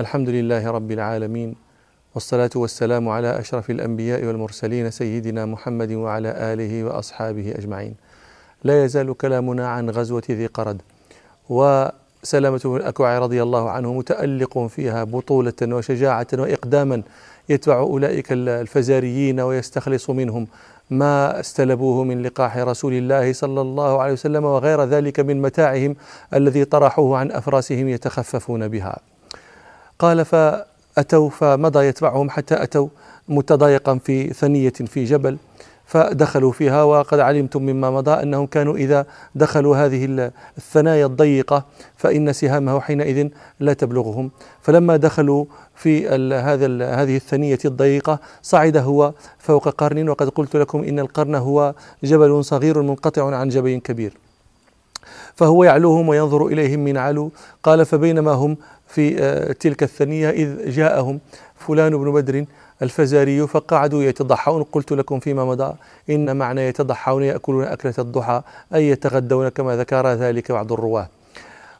الحمد لله رب العالمين والصلاة والسلام على أشرف الأنبياء والمرسلين سيدنا محمد وعلى آله وأصحابه أجمعين لا يزال كلامنا عن غزوة ذي قرد وسلامة بن الأكوع رضي الله عنه متألق فيها بطولة وشجاعة وإقداما يتبع أولئك الفزاريين ويستخلص منهم ما استلبوه من لقاح رسول الله صلى الله عليه وسلم وغير ذلك من متاعهم الذي طرحوه عن أفراسهم يتخففون بها. قال فأتوا فمضى يتبعهم حتى أتوا متضايقا في ثنية في جبل فدخلوا فيها وقد علمتم مما مضى أنهم كانوا إذا دخلوا هذه الثنايا الضيقة فإن سهامه حينئذ لا تبلغهم. فلما دخلوا في هذا هذه الثنية الضيقة صعد هو فوق قرن وقد قلت لكم إن القرن هو جبل صغير منقطع عن جبل كبير. فهو يعلوهم وينظر إليهم من علو. قال فبينما هم في آه، تلك الثنية إذ جاءهم فلان بن بدر الفزاري فقعدوا يتضحون قلت لكم فيما مضى. إن معنى يتضحون يأكلون أكلة الضحى أي يتغدون كما ذكر ذلك بعض الرواة.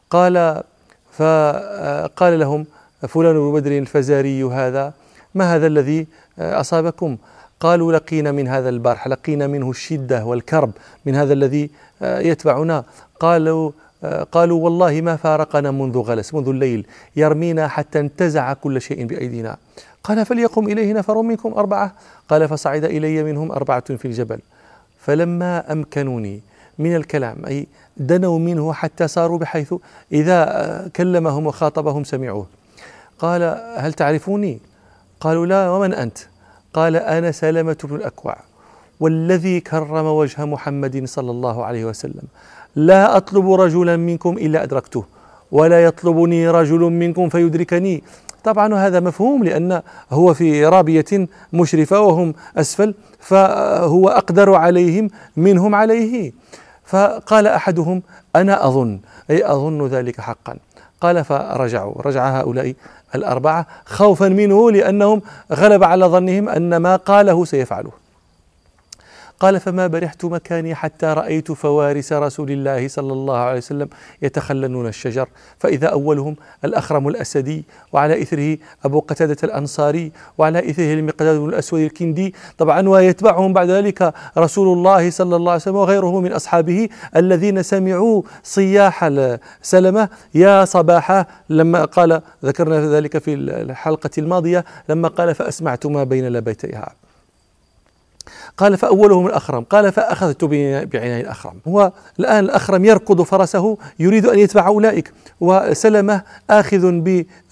قال فقال لهم فلان بن بدر الفزاري هذا ما هذا الذي أصابكم؟ قالوا لقينا من هذا البارح لقينا منه الشدة والكرب من هذا الذي يتبعنا. قالوا قالوا والله ما فارقنا منذ غلس منذ الليل يرمينا حتى انتزع كل شيء بأيدينا. قال فليقم إليه نفر منكم أربعة؟ قال فصعد إلي منهم أربعة في الجبل. فلما أمكنوني من الكلام أي دنوا منه حتى صاروا بحيث إذا كلمهم وخاطبهم سمعوه. قال هل تعرفوني؟ قالوا لا ومن أنت؟ قال أنا سلمة بن الأكوع والذي كرم وجه محمد صلى الله عليه وسلم. لا أطلب رجلا منكم إلا أدركته ولا يطلبني رجل منكم فيدركني. طبعا هذا مفهوم لأن هو في رابية مشرفة وهم أسفل فهو أقدر عليهم منهم عليه. فقال أحدهم أنا أظن أي أظن ذلك حقا. قال فرجعوا رجع هؤلاء الأربعة خوفا منه لأنهم غلب على ظنهم أن ما قاله سيفعله. قال فما برحت مكاني حتى رأيت فوارس رسول الله صلى الله عليه وسلم يتخللون الشجر. فإذا أولهم الأخرم الأسدي وعلى إثره أبو قتادة الأنصاري وعلى إثره المقداد بن الأسود الكندي. طبعا ويتبعهم بعد ذلك رسول الله صلى الله عليه وسلم وغيره من أصحابه الذين سمعوا صياح سلمة يا صباحا لما قال ذكرنا ذلك في الحلقة الماضية. لما قال فأسمعت ما بين لبيتيها. قال فأولهم الأخرم. قال فأخذت بعناي الأخرم. هو الآن الأخرم يركض فرسه يريد أن يتبع أولئك. وسلمة آخذ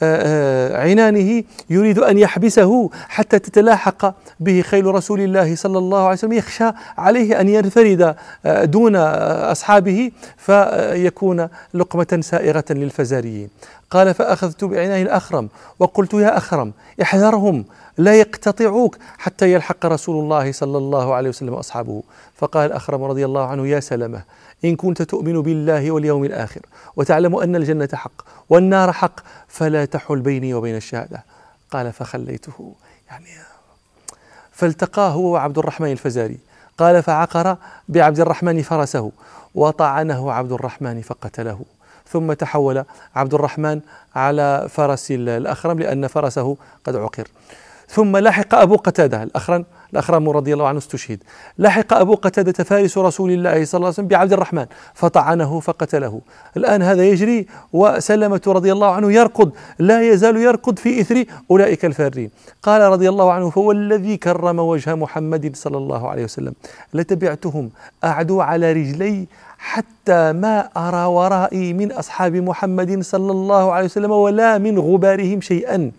بعنانه يريد أن يحبسه حتى تتلاحق به خيل رسول الله صلى الله عليه وسلم. يخشى عليه أن ينفرد دون أصحابه فيكون لقمة سائغة للفزاريين. قال فأخذت بعناي الأخرم. وقلت يا أخرم احذرهم لا يقتطعوك حتى يلحق رسول الله صلى الله عليه وسلم واصحابه فقال اخرم رضي الله عنه يا سلمة إن كنت تؤمن بالله واليوم الآخر وتعلم أن الجنة حق والنار حق فلا تحل بيني وبين الشهادة. قال فخليته. يعني فالتقاه هو وعبد الرحمن الفزاري. قال فعقر بعبد الرحمن فرسه وطعنه عبد الرحمن فقتله. ثم تحول عبد الرحمن على فرس الأخرم لأن فرسه قد عقر. ثم لحق أبو قتادة الأخرم الأخرم رضي الله عنه استشهد. لحق أبو قتادة فارس رسول الله صلى الله عليه وسلم بعبد الرحمن فطعنه فقتله. الآن هذا يجري وسلمة رضي الله عنه يركض لا يزال يركض في إثر أولئك الفارين. قال رضي الله عنه فوالذي كرم وجه محمد صلى الله عليه وسلم. لتبعتهم أعدو على رجلي حتى ما أرى ورائي من أصحاب محمد صلى الله عليه وسلم ولا من غبارهم شيئا.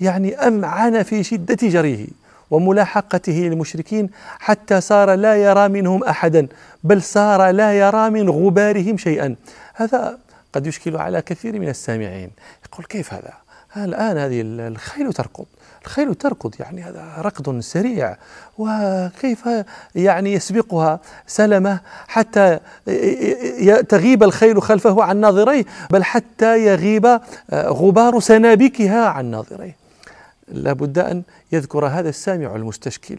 يعني أمعن في شدة جريه وملاحقته للمشركين حتى صار لا يرى منهم أحدا بل صار لا يرى من غبارهم شيئا. هذا قد يشكل على كثير من السامعين. يقول كيف هذا؟ الآن هذه الخيل تركض. الخيل تركض يعني هذا ركض سريع. وكيف يعني يسبقها سلمة حتى تغيب الخيل خلفه عن ناظريه بل حتى يغيب غبار سنابكها عن ناظريه. لابد أن يذكر هذا السامع المستشكل.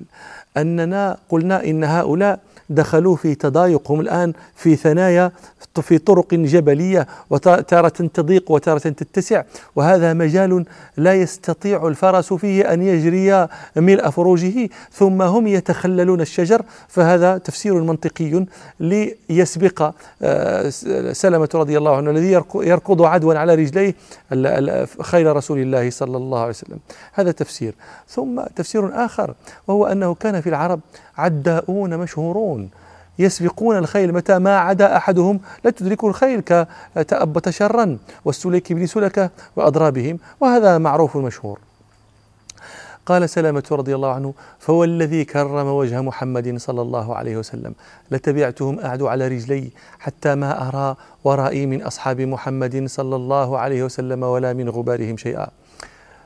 أننا قلنا إن هؤلاء دخلوا في تضايق هم الآن في ثنايا في طرق جبلية وتارة تضيق وتارة تتسع. وهذا مجال لا يستطيع الفرس فيه أن يجري ملء فروجه ثم هم يتخللون الشجر. فهذا تفسير منطقي ليسبق آه، سلمة رضي الله عنه الذي يركض عدوا على رجليه خيل رسول الله صلى الله عليه وسلم. هذا تفسير. ثم تفسير آخر وهو أنه كان في العرب عداؤون مشهورون. يسبقون. الخيل متى ما عدا أحدهم. لا تدركه الخيل كتأبت شرا. والسليك بن سلكة وأضرابهم. وهذا معروف مشهور. قال سلامة رضي الله عنه فهو الذي كرم وجه محمد صلى الله عليه وسلم. لتبعتهم أعد على رجلي حتى ما أرى ورائي من أصحاب محمد صلى الله عليه وسلم ولا من غبارهم شيئا.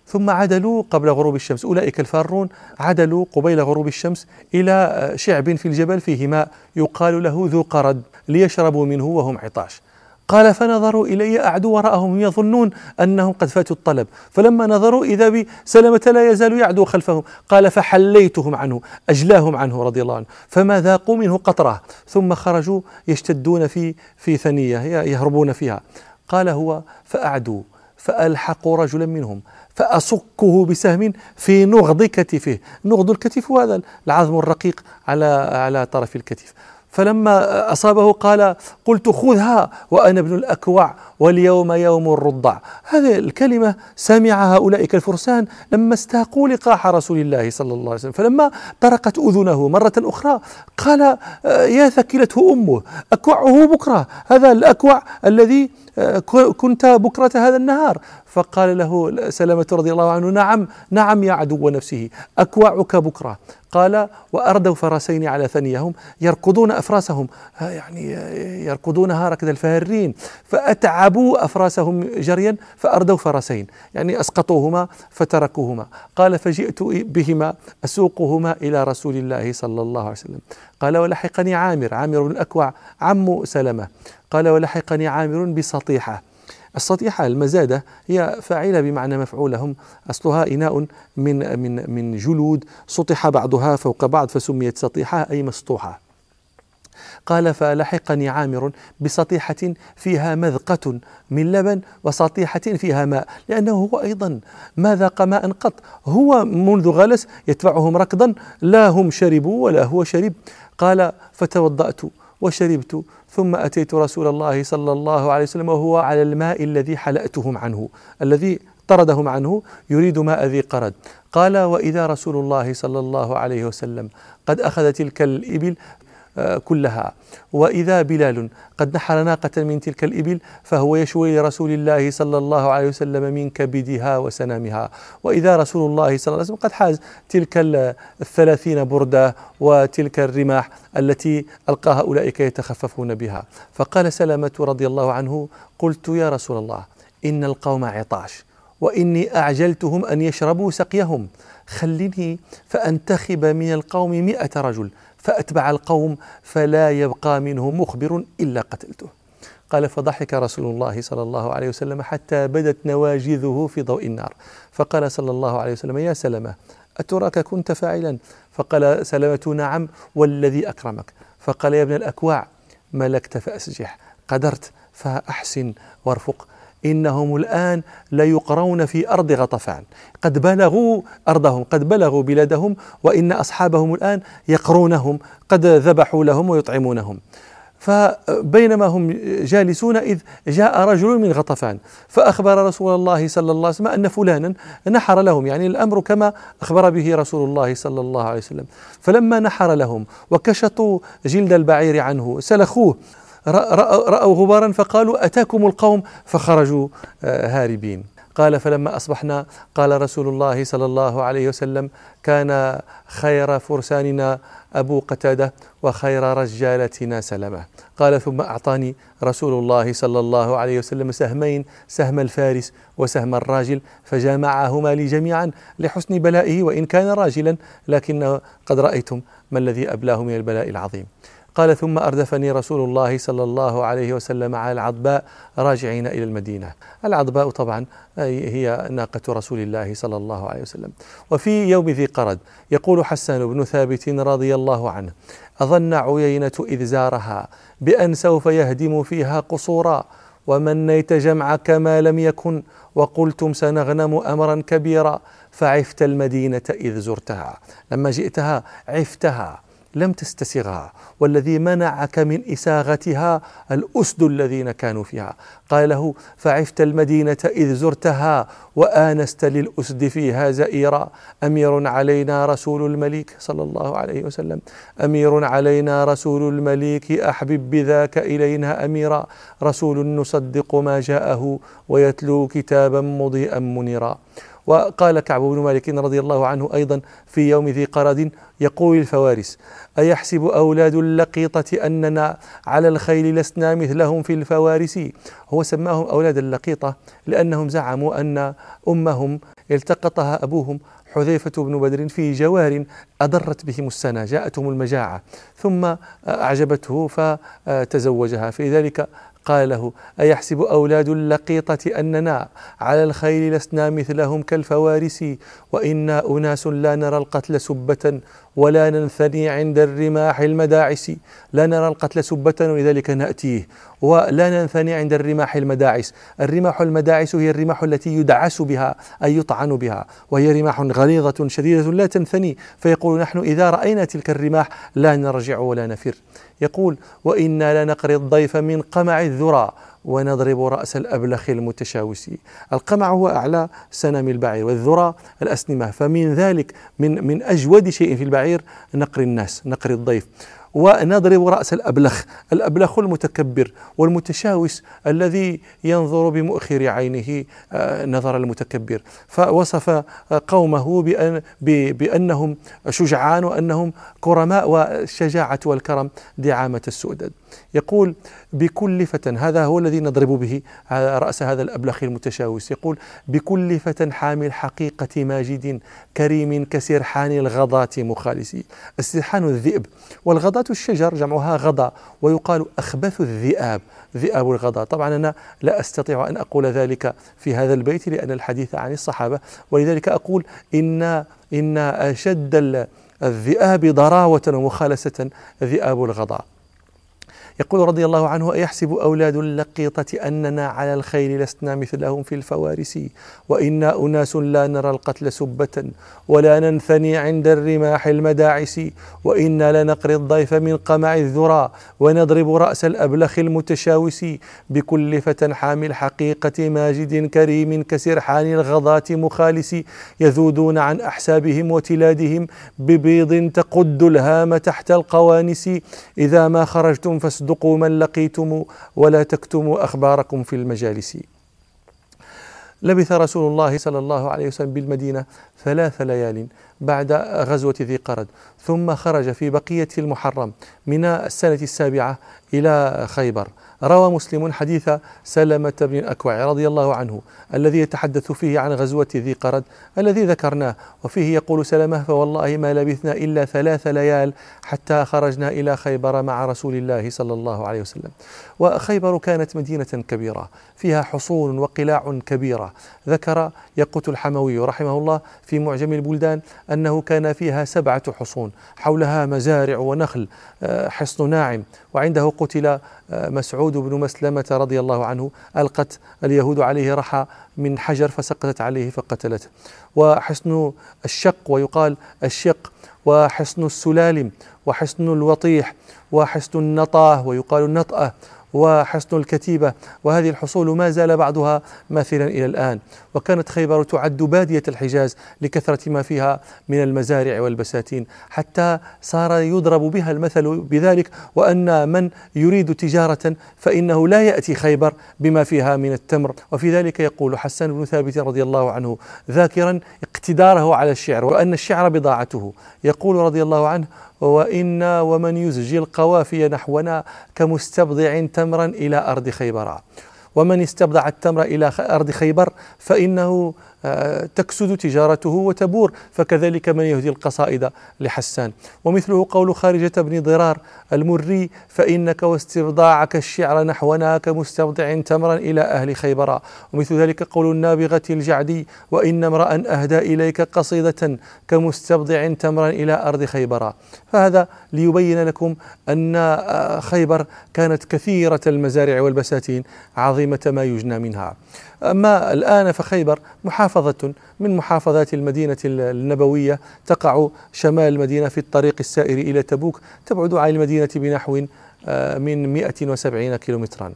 ثم عدلوا قبل غروب الشمس. أولئك الفارون عدلوا قبيل غروب الشمس إلى شعب في الجبل فيه ماء يقال له ذو قرد ليشربوا منه وهم عطاش. قال فنظروا إلي أعدوا وراءهم يظنون أنهم قد فاتوا الطلب. فلما نظروا إذا بي سلمة لا يزال يعدو خلفهم. قال فحليتهم عنه أجلاهم عنه رضي الله عنه. فما ذاقوا منه قطرة. ثم خرجوا يشتدون في في ثنية يهربون فيها. قال هو فأعدوا فألحقوا رجلا منهم. فأصكه بسهم في نغض كتفه. نغض الكتف هذا العظم الرقيق على على طرف الكتف. فلما أصابه قال قلت خذها وأنا ابن الأكوع. واليوم يوم الرضع. هذه الكلمة سمعها أولئك الفرسان لما استاقوا لقاح رسول الله صلى الله عليه وسلم. فلما طرقت أذنه مرة أخرى قال يا ثكلته أمه أكوعه بكرة هذا الأكوع الذي كنت بكرة هذا النهار. فقال له سلمة رضي الله عنه نعم نعم يا عدو نفسه أكوعك بكرة. قال وأردوا فرسين على ثنيهم يركضون أفراسهم. يعني يركضونها ركض الفارين. فأتعبوا أفراسهم جريا فأردوا فرسين يعني أسقطوهما فتركوهما. قال فجئت بهما أسوقهما إلى رسول الله صلى الله عليه وسلم. قال ولحقني عامر عامر بن الأكوع عم سلمة. قال ولحقني عامر بسطيحة. السطيحة المزادة هي فاعلة بمعنى مفعولهم. أصلها إناء من من من جلود سطح بعضها فوق بعض فسميت سطيحة أي مسطوحة. قال فلحقني عامر بسطيحة فيها مذقة من لبن وسطيحة فيها ماء لأنه هو أيضا ما ذاق ماء قط هو منذ غلس يتبعهم ركضا لا هم شربوا ولا هو شرب قال فتوضأت وشربت ثم أتيت رسول الله صلى الله عليه وسلم وهو على الماء الذي حلأتهم عنه الذي طردهم عنه يريد ماء ذي قرد. قال وإذا رسول الله صلى الله عليه وسلم قد أخذ تلك الإبل كلها. وإذا بلال قد نحر ناقة من تلك الإبل فهو يشوي لرسول الله صلى الله عليه وسلم من كبدها وسنامها. وإذا رسول الله صلى الله عليه وسلم قد حاز تلك الثلاثين بردة وتلك الرماح التي ألقاها أولئك يتخففون بها. فقال سلامة رضي الله عنه قلت يا رسول الله إن القوم عطاش وإني أعجلتهم أن يشربوا سقيهم. خلني فأنتخب من القوم مئة رجل فأتبع القوم فلا يبقى منه مخبر إلا قتلته. قال فضحك رسول الله صلى الله عليه وسلم حتى بدت نواجذه في ضوء النار. فقال صلى الله عليه وسلم يا سلمة أتراك كنت فاعلا؟ فقال سلمة نعم والذي أكرمك. فقال يا ابن الأكواع ملكت فأسجح قدرت فأحسن وارفق. إنهم الآن ليقرون في أرض غطفان. قد بلغوا أرضهم قد بلغوا بلادهم وإن أصحابهم الآن يقرونهم قد ذبحوا لهم ويطعمونهم. فبينما هم جالسون إذ جاء رجل من غطفان فأخبر رسول الله صلى الله عليه وسلم أن فلانا نحر لهم يعني الأمر كما أخبر به رسول الله صلى الله عليه وسلم. فلما نحر لهم وكشطوا جلد البعير عنه سلخوه. رأوا غبارا فقالوا أتاكم القوم فخرجوا آه، هاربين. قال فلما أصبحنا قال رسول الله صلى الله عليه وسلم كان خير فرساننا أبو قتادة وخير رجالتنا سلمة. قال ثم أعطاني رسول الله صلى الله عليه وسلم سهمين سهم الفارس وسهم الراجل فجامعهما لي جميعا لحسن بلائه وإن كان راجلا لكن قد رأيتم ما الذي أبلاه من البلاء العظيم. قال ثم أردفني رسول الله صلى الله عليه وسلم على العضباء راجعين إلى المدينة. العضباء طبعا هي ناقة رسول الله صلى الله عليه وسلم. وفي يوم ذي قرد يقول حسان بن ثابت رضي الله عنه أظن عيينة إذ زارها بأن سوف يهدم فيها قصورا ومنيت جمعك ما لم يكن وقلتم سنغنم أمرا كبيرا فعفت المدينة إذ زرتها. لما جئتها عفتها. لم تستسغها والذي منعك من إساغتها الأسد الذين كانوا فيها. قال له فعفت المدينة إذ زرتها وآنست للأسد فيها زئيرا أمير علينا رسول المليك صلى الله عليه وسلم. أمير علينا رسول المليك أحبب بذاك إلينا أميرا. رسول نصدق ما جاءه ويتلو كتابا مضيئا منيرا. وقال كعب بن مالك رضي الله عنه أيضا في يوم ذي قرد يقول الفوارس أيحسب أولاد اللقيطة أننا على الخيل لسنا مثلهم في الفوارس؟ هو سماهم أولاد اللقيطة لأنهم زعموا أن أمهم التقطها أبوهم حذيفة بن بدر في جوار أضرت بهم السنة جاءتهم المجاعة ثم أعجبته فتزوجها في ذلك قال له أيحسب أولاد اللقيطة أننا على الخيل لسنا مثلهم كالفوارس وإنا أناس لا نرى القتل سبة ولا ننثني عند الرماح المداعس. لا نرى القتل سبة ولذلك نأتيه ولا ننثني عند الرماح المداعس. الرماح المداعس هي الرماح التي يدعس بها أي يطعن بها. وهي رماح غليظة شديدة لا تنثني. فيقول نحن إذا رأينا تلك الرماح لا نرجع ولا نفر. يقول وإنا لنقري الضيف من قمع الذرى. ونضرب رأس الأبلخ المتشاوس. القمع هو أعلى سنم البعير والذرى الأسنمة. فمن ذلك من من أجود شيء في البعير نقر الناس نقر الضيف. ونضرب رأس الأبلخ الأبلخ المتكبر والمتشاوس الذي ينظر بمؤخر عينه آه، نظر المتكبر. فوصف قومه بأن بأنهم شجعان وأنهم كرماء والشجاعة والكرم دعامة السؤدد. يقول بكل فتى هذا هو الذي نضرب به رأس هذا الأبلخ المتشاوس يقول بكل فتى حامل حقيقة ماجد كريم كسرحان الغضاة مخالسي. السرحان الذئب والغضاة الشجر جمعها غضا ويقال أخبث الذئاب ذئاب الغضا. طبعا أنا لا أستطيع أن أقول ذلك في هذا البيت لأن الحديث عن الصحابة. ولذلك أقول إن إن أشد الذئاب ضراوة ومخالسة ذئاب الغضاء يقول رضي الله عنه أيحسب أولاد اللقيطة أننا على الخيل لسنا مثلهم في الفوارس؟ وإنا أناس لا نرى القتل سبة ولا ننثني عند الرماح المداعس. وإنا لنقري الضيف من قمع الذرى ونضرب رأس الأبلخ المتشاوس. بكل فتى حامل حقيقة ماجد كريم كسرحان الغضاة مخالس. يذودون عن أحسابهم وتلادهم ببيض تقد الهام تحت القوانس. إذا ما خرجتم فاسدوا تصدقوا من لقيتم ولا تكتموا أخباركم في المجالس. لبث رسول الله صلى الله عليه وسلم بالمدينة ثلاث ليال بعد غزوة ذي قرد ثم خرج في بقية المحرم من السنة السابعة إلى خيبر. روى مسلم حديث سلمة بن الأكوع رضي الله عنه الذي يتحدث فيه عن غزوة ذي قرد الذي ذكرناه وفيه يقول سلمة فوالله ما لبثنا إلا ثلاث ليال حتى خرجنا إلى خيبر مع رسول الله صلى الله عليه وسلم. وخيبر كانت مدينة كبيرة فيها حصون وقلاع كبيرة ذكر يقوت الحموي رحمه الله في معجم البلدان أنه كان فيها سبعة حصون حولها مزارع ونخل آه، حصن ناعم. وعنده قتل آه، مسعود بن مسلمة رضي الله عنه ألقت اليهود عليه رحى من حجر فسقطت عليه فقتلته. وحصن الشق ويقال الشق وحصن السلالم وحصن الوطيح وحصن النطاه ويقال النطأة وحصن الكتيبة وهذه الحصول ما زال بعضها ماثلا إلى الآن. وكانت خيبر تعد بادية الحجاز لكثرة ما فيها من المزارع والبساتين حتى صار يضرب بها المثل بذلك وأن من يريد تجارة فإنه لا يأتي خيبر بما فيها من التمر. وفي ذلك يقول حسان بن ثابت رضي الله عنه ذاكرا اقتداره على الشعر وأن الشعر بضاعته. يقول رضي الله عنه وإنا ومن يزجي القوافي نحونا كمستبضع تمرا إلى أرض خيبر. ومن استبضع التمر إلى أرض خيبر فإنه تكسد تجارته وتبور فكذلك من يهدي القصائد لحسان. ومثله قول خارجة بن ضرار المري فإنك واستبضاعك الشعر نحونا كمستبضع تمرا إلى أهل خيبر. ومثل ذلك قول النابغة الجعدي وإن امرأ أهدى إليك قصيدة كمستبضع تمرا إلى أرض خيبر. فهذا ليبين لكم أن خيبر كانت كثيرة المزارع والبساتين عظيمة ما يجنى منها. أما الآن فخيبر محافظة من محافظات المدينة النبوية تقع شمال المدينة في الطريق السائر إلى تبوك تبعد عن المدينة بنحو آه، من 170 كيلومترا.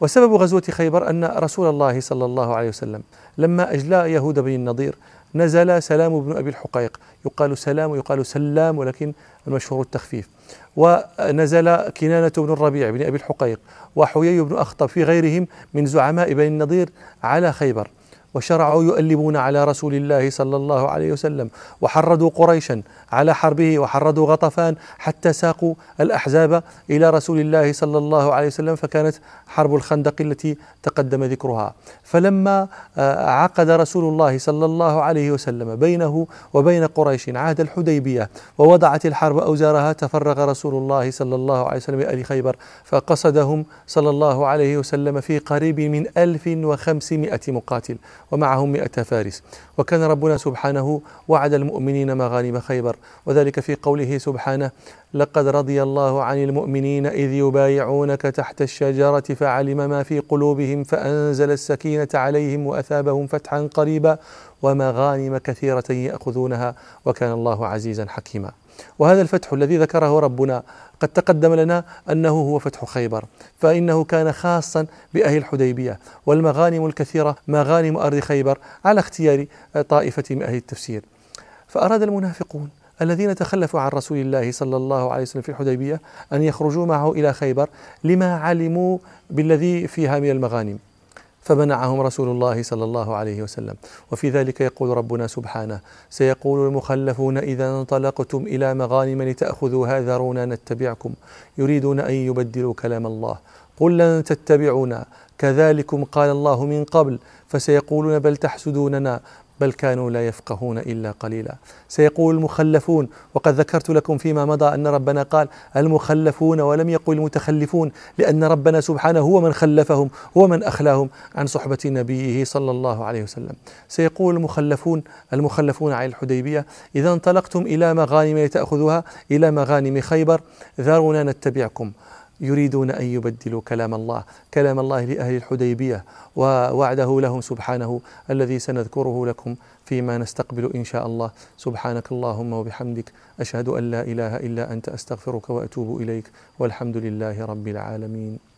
وسبب غزوة خيبر أن رسول الله صلى الله عليه وسلم لما أجلى يهود بن النضير نزل سلام بن أبي الحقيق. يقال سلام ويقال سلام ولكن المشهور التخفيف. ونزل كنانة بن الربيع بن أبي الحقيق وحيي بن أخطب في غيرهم من زعماء بني النضير على خيبر. وشرعوا يؤلبون على رسول الله صلى الله عليه وسلم وحردوا قريشا على حربه وحردوا غطفان حتى ساقوا الأحزاب إلى رسول الله صلى الله عليه وسلم فكانت حرب الخندق التي تقدم ذكرها. فلما آه، عقد رسول الله صلى الله عليه وسلم بينه وبين قريش عهد الحديبية ووضعت الحرب أوزارها تفرغ رسول الله صلى الله عليه وسلم إلى خيبر فقصدهم صلى الله عليه وسلم في قريب من 1500 مقاتل. ومعهم مئة فارس. وكان ربنا سبحانه وعد المؤمنين مغانم خيبر. وذلك في قوله سبحانه لقد رضي الله عن المؤمنين إذ يبايعونك تحت الشجرة فعلم ما في قلوبهم فأنزل السكينة عليهم وأثابهم فتحا قريبا ومغانم كثيرة يأخذونها. وكان الله عزيزا حكيما. وهذا الفتح الذي ذكره ربنا قد تقدم لنا أنه هو فتح خيبر فإنه كان خاصا بأهل الحديبية والمغانم الكثيرة مغانم أرض خيبر على اختيار طائفة من أهل التفسير. فأراد المنافقون الذين تخلفوا عن رسول الله صلى الله عليه وسلم في الحديبية أن يخرجوا معه إلى خيبر لما علموا بالذي فيها من المغانم. فمنعهم رسول الله صلى الله عليه وسلم. وفي ذلك يقول ربنا سبحانه سيقول المخلفون إذا انطلقتم إلى مغانم لتأخذوها ذرونا نتبعكم يريدون أن يبدلوا كلام الله. قل لن تتبعونا. كذلكم قال الله من قبل فسيقولون بل تحسدوننا. بل كانوا لا يفقهون إلا قليلا. سيقول المخلفون وقد ذكرت لكم فيما مضى أن ربنا قال المخلفون ولم يقل المتخلفون لأن ربنا سبحانه هو من خلفهم هو من أخلاهم عن صحبة نبيه صلى الله عليه وسلم. سيقول المخلفون المخلفون عن الحديبية إذا انطلقتم إلى مغانم لتأخذوها إلى مغانم خيبر ذرونا نتبعكم. يريدون أن يبدلوا كلام الله، كلام الله لأهل الحديبية ووعده لهم سبحانه الذي سنذكره لكم فيما نستقبل إن شاء الله، سبحانك اللهم وبحمدك أشهد أن لا إله إلا أنت أستغفرك وأتوب إليك والحمد لله رب العالمين.